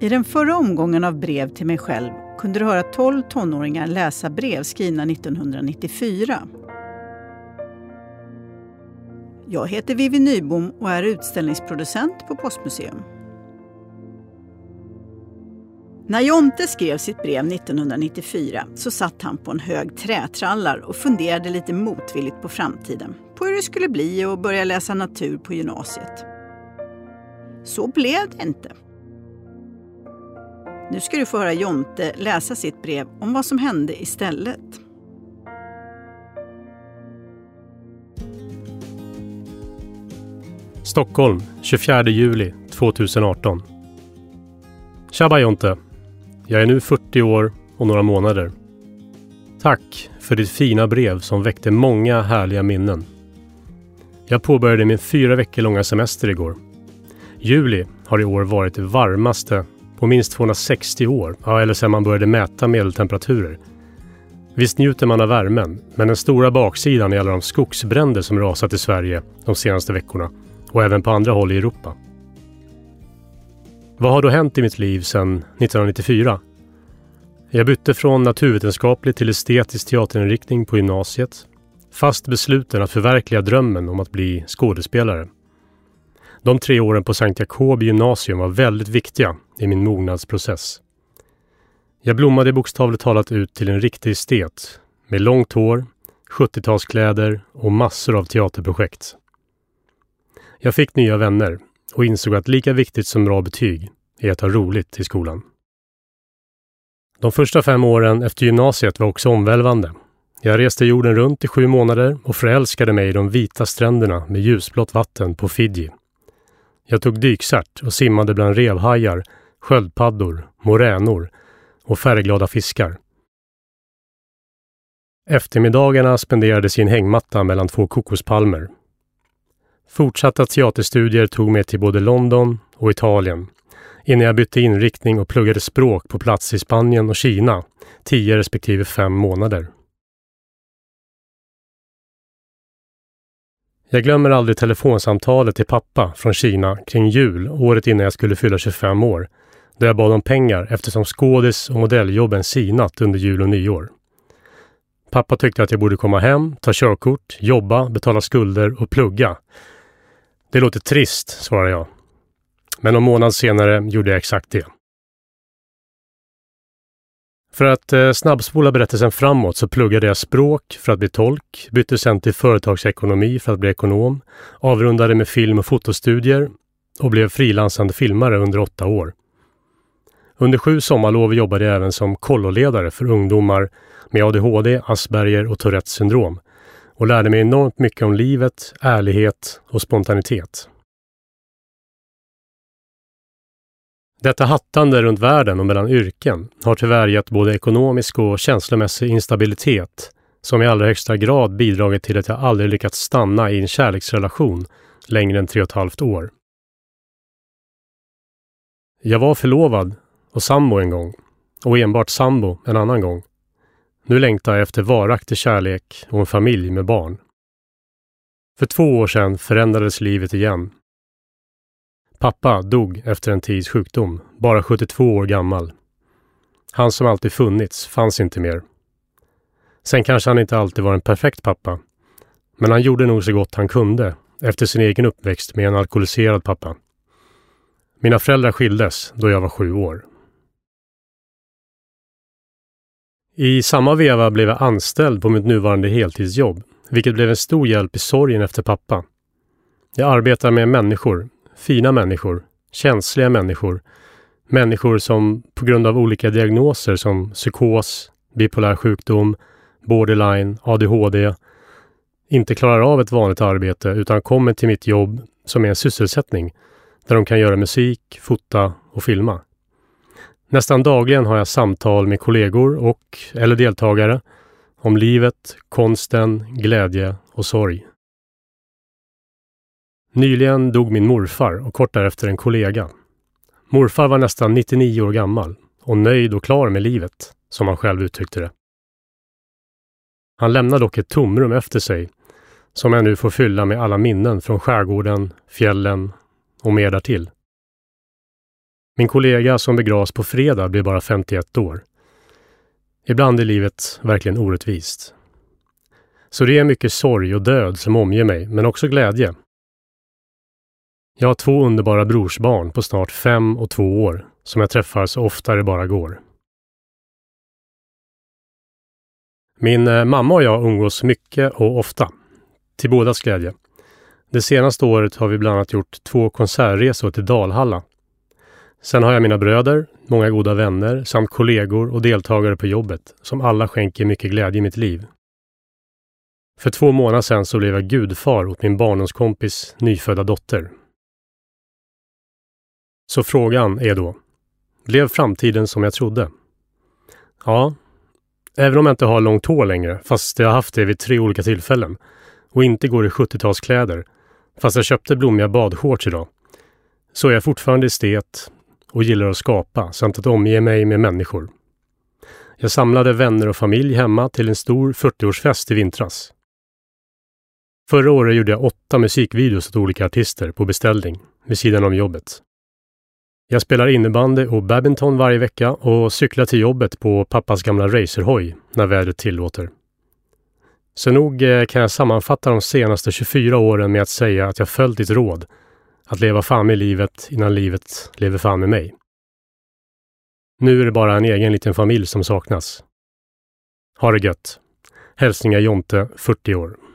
I den förra omgången av brev till mig själv kunde du höra 12 tonåringar läsa brev skrivna 1994. Jag heter Vivi Nybom och är utställningsproducent på Postmuseum. När Jonte skrev sitt brev 1994 så satt han på en hög trätrallar och funderade lite motvilligt på framtiden. På hur det skulle bli att börja läsa natur på gymnasiet. Så blev det inte. Nu ska du få höra Jonte läsa sitt brev om vad som hände istället. Stockholm, 24 juli 2018. Tjaba Jonte! Jag är nu 40 år och några månader. Tack för ditt fina brev som väckte många härliga minnen. Jag påbörjade min fyra veckor långa semester igår. Juli har i år varit det varmaste på minst 260 år, ja, eller sedan man började mäta medeltemperaturer. Visst njuter man av värmen, men den stora baksidan är alla de skogsbränder som rasat i Sverige de senaste veckorna och även på andra håll i Europa. Vad har då hänt i mitt liv sedan 1994? Jag bytte från naturvetenskaplig till estetisk teaterinriktning på gymnasiet, fast besluten att förverkliga drömmen om att bli skådespelare. De tre åren på Sankt Jakobi gymnasium var väldigt viktiga i min mognadsprocess. Jag blommade bokstavligt talat ut till en riktig estet med långt hår, 70-talskläder och massor av teaterprojekt. Jag fick nya vänner och insåg att lika viktigt som bra betyg är att ha roligt i skolan. De första fem åren efter gymnasiet var också omvälvande. Jag reste jorden runt i sju månader och förälskade mig i de vita stränderna med ljusblått vatten på Fiji. Jag tog dykcert och simmade bland revhajar, sköldpaddor, moränor och färgglada fiskar. Eftermiddagarna spenderades i en hängmatta mellan två kokospalmer. Fortsatta teaterstudier tog mig till både London och Italien innan jag bytte inriktning och pluggade språk på plats i Spanien och Kina, tio respektive fem månader. Jag glömmer aldrig telefonsamtalet till pappa från Kina kring jul året innan jag skulle fylla 25 år, då jag bad om pengar eftersom skådis och modelljobben sinat under jul och nyår. Pappa tyckte att jag borde komma hem, ta körkort, jobba, betala skulder och plugga. Det låter trist, svarade jag. Men någon månad senare gjorde jag exakt det. För att eh, snabbspola berättelsen framåt så pluggade jag språk för att bli tolk, bytte sen till företagsekonomi för att bli ekonom, avrundade med film och fotostudier och blev frilansande filmare under åtta år. Under sju sommarlov jobbade jag även som kolloledare för ungdomar med ADHD, Asperger och Tourettes syndrom och lärde mig enormt mycket om livet, ärlighet och spontanitet. Detta hattande runt världen och mellan yrken har tyvärr gett både ekonomisk och känslomässig instabilitet som i allra högsta grad bidragit till att jag aldrig lyckats stanna i en kärleksrelation längre än tre och ett halvt år. Jag var förlovad och sambo en gång och enbart sambo en annan gång. Nu längtar jag efter varaktig kärlek och en familj med barn. För två år sedan förändrades livet igen Pappa dog efter en tids sjukdom, bara 72 år gammal. Han som alltid funnits fanns inte mer. Sen kanske han inte alltid var en perfekt pappa. Men han gjorde nog så gott han kunde efter sin egen uppväxt med en alkoholiserad pappa. Mina föräldrar skildes då jag var sju år. I samma veva blev jag anställd på mitt nuvarande heltidsjobb, vilket blev en stor hjälp i sorgen efter pappa. Jag arbetar med människor, fina människor, känsliga människor, människor som på grund av olika diagnoser som psykos, bipolär sjukdom, borderline, ADHD inte klarar av ett vanligt arbete utan kommer till mitt jobb som är en sysselsättning där de kan göra musik, fota och filma. Nästan dagligen har jag samtal med kollegor och eller deltagare om livet, konsten, glädje och sorg. Nyligen dog min morfar och kort därefter en kollega. Morfar var nästan 99 år gammal och nöjd och klar med livet, som han själv uttryckte det. Han lämnar dock ett tomrum efter sig som jag nu får fylla med alla minnen från skärgården, fjällen och mer därtill. Min kollega som begravs på fredag blir bara 51 år. Ibland är livet verkligen orättvist. Så det är mycket sorg och död som omger mig, men också glädje. Jag har två underbara brorsbarn på snart fem och två år som jag träffar så ofta det bara går. Min eh, mamma och jag umgås mycket och ofta. Till bådas glädje. Det senaste året har vi bland annat gjort två konsertresor till Dalhalla. Sen har jag mina bröder, många goda vänner samt kollegor och deltagare på jobbet som alla skänker mycket glädje i mitt liv. För två månader sedan så blev jag gudfar åt min barndomskompis nyfödda dotter. Så frågan är då, blev framtiden som jag trodde? Ja, även om jag inte har långt hår längre, fast jag har haft det vid tre olika tillfällen, och inte går i 70-talskläder, fast jag köpte blommiga badshorts idag, så är jag fortfarande estet och gillar att skapa samt att omge mig med människor. Jag samlade vänner och familj hemma till en stor 40-årsfest i vintras. Förra året gjorde jag åtta musikvideos åt olika artister på beställning, vid sidan om jobbet. Jag spelar innebandy och badminton varje vecka och cyklar till jobbet på pappas gamla racerhoj när vädret tillåter. Så nog eh, kan jag sammanfatta de senaste 24 åren med att säga att jag följt ditt råd att leva fram i livet innan livet lever fram i mig. Nu är det bara en egen liten familj som saknas. Ha det gött! Hälsningar Jonte, 40 år.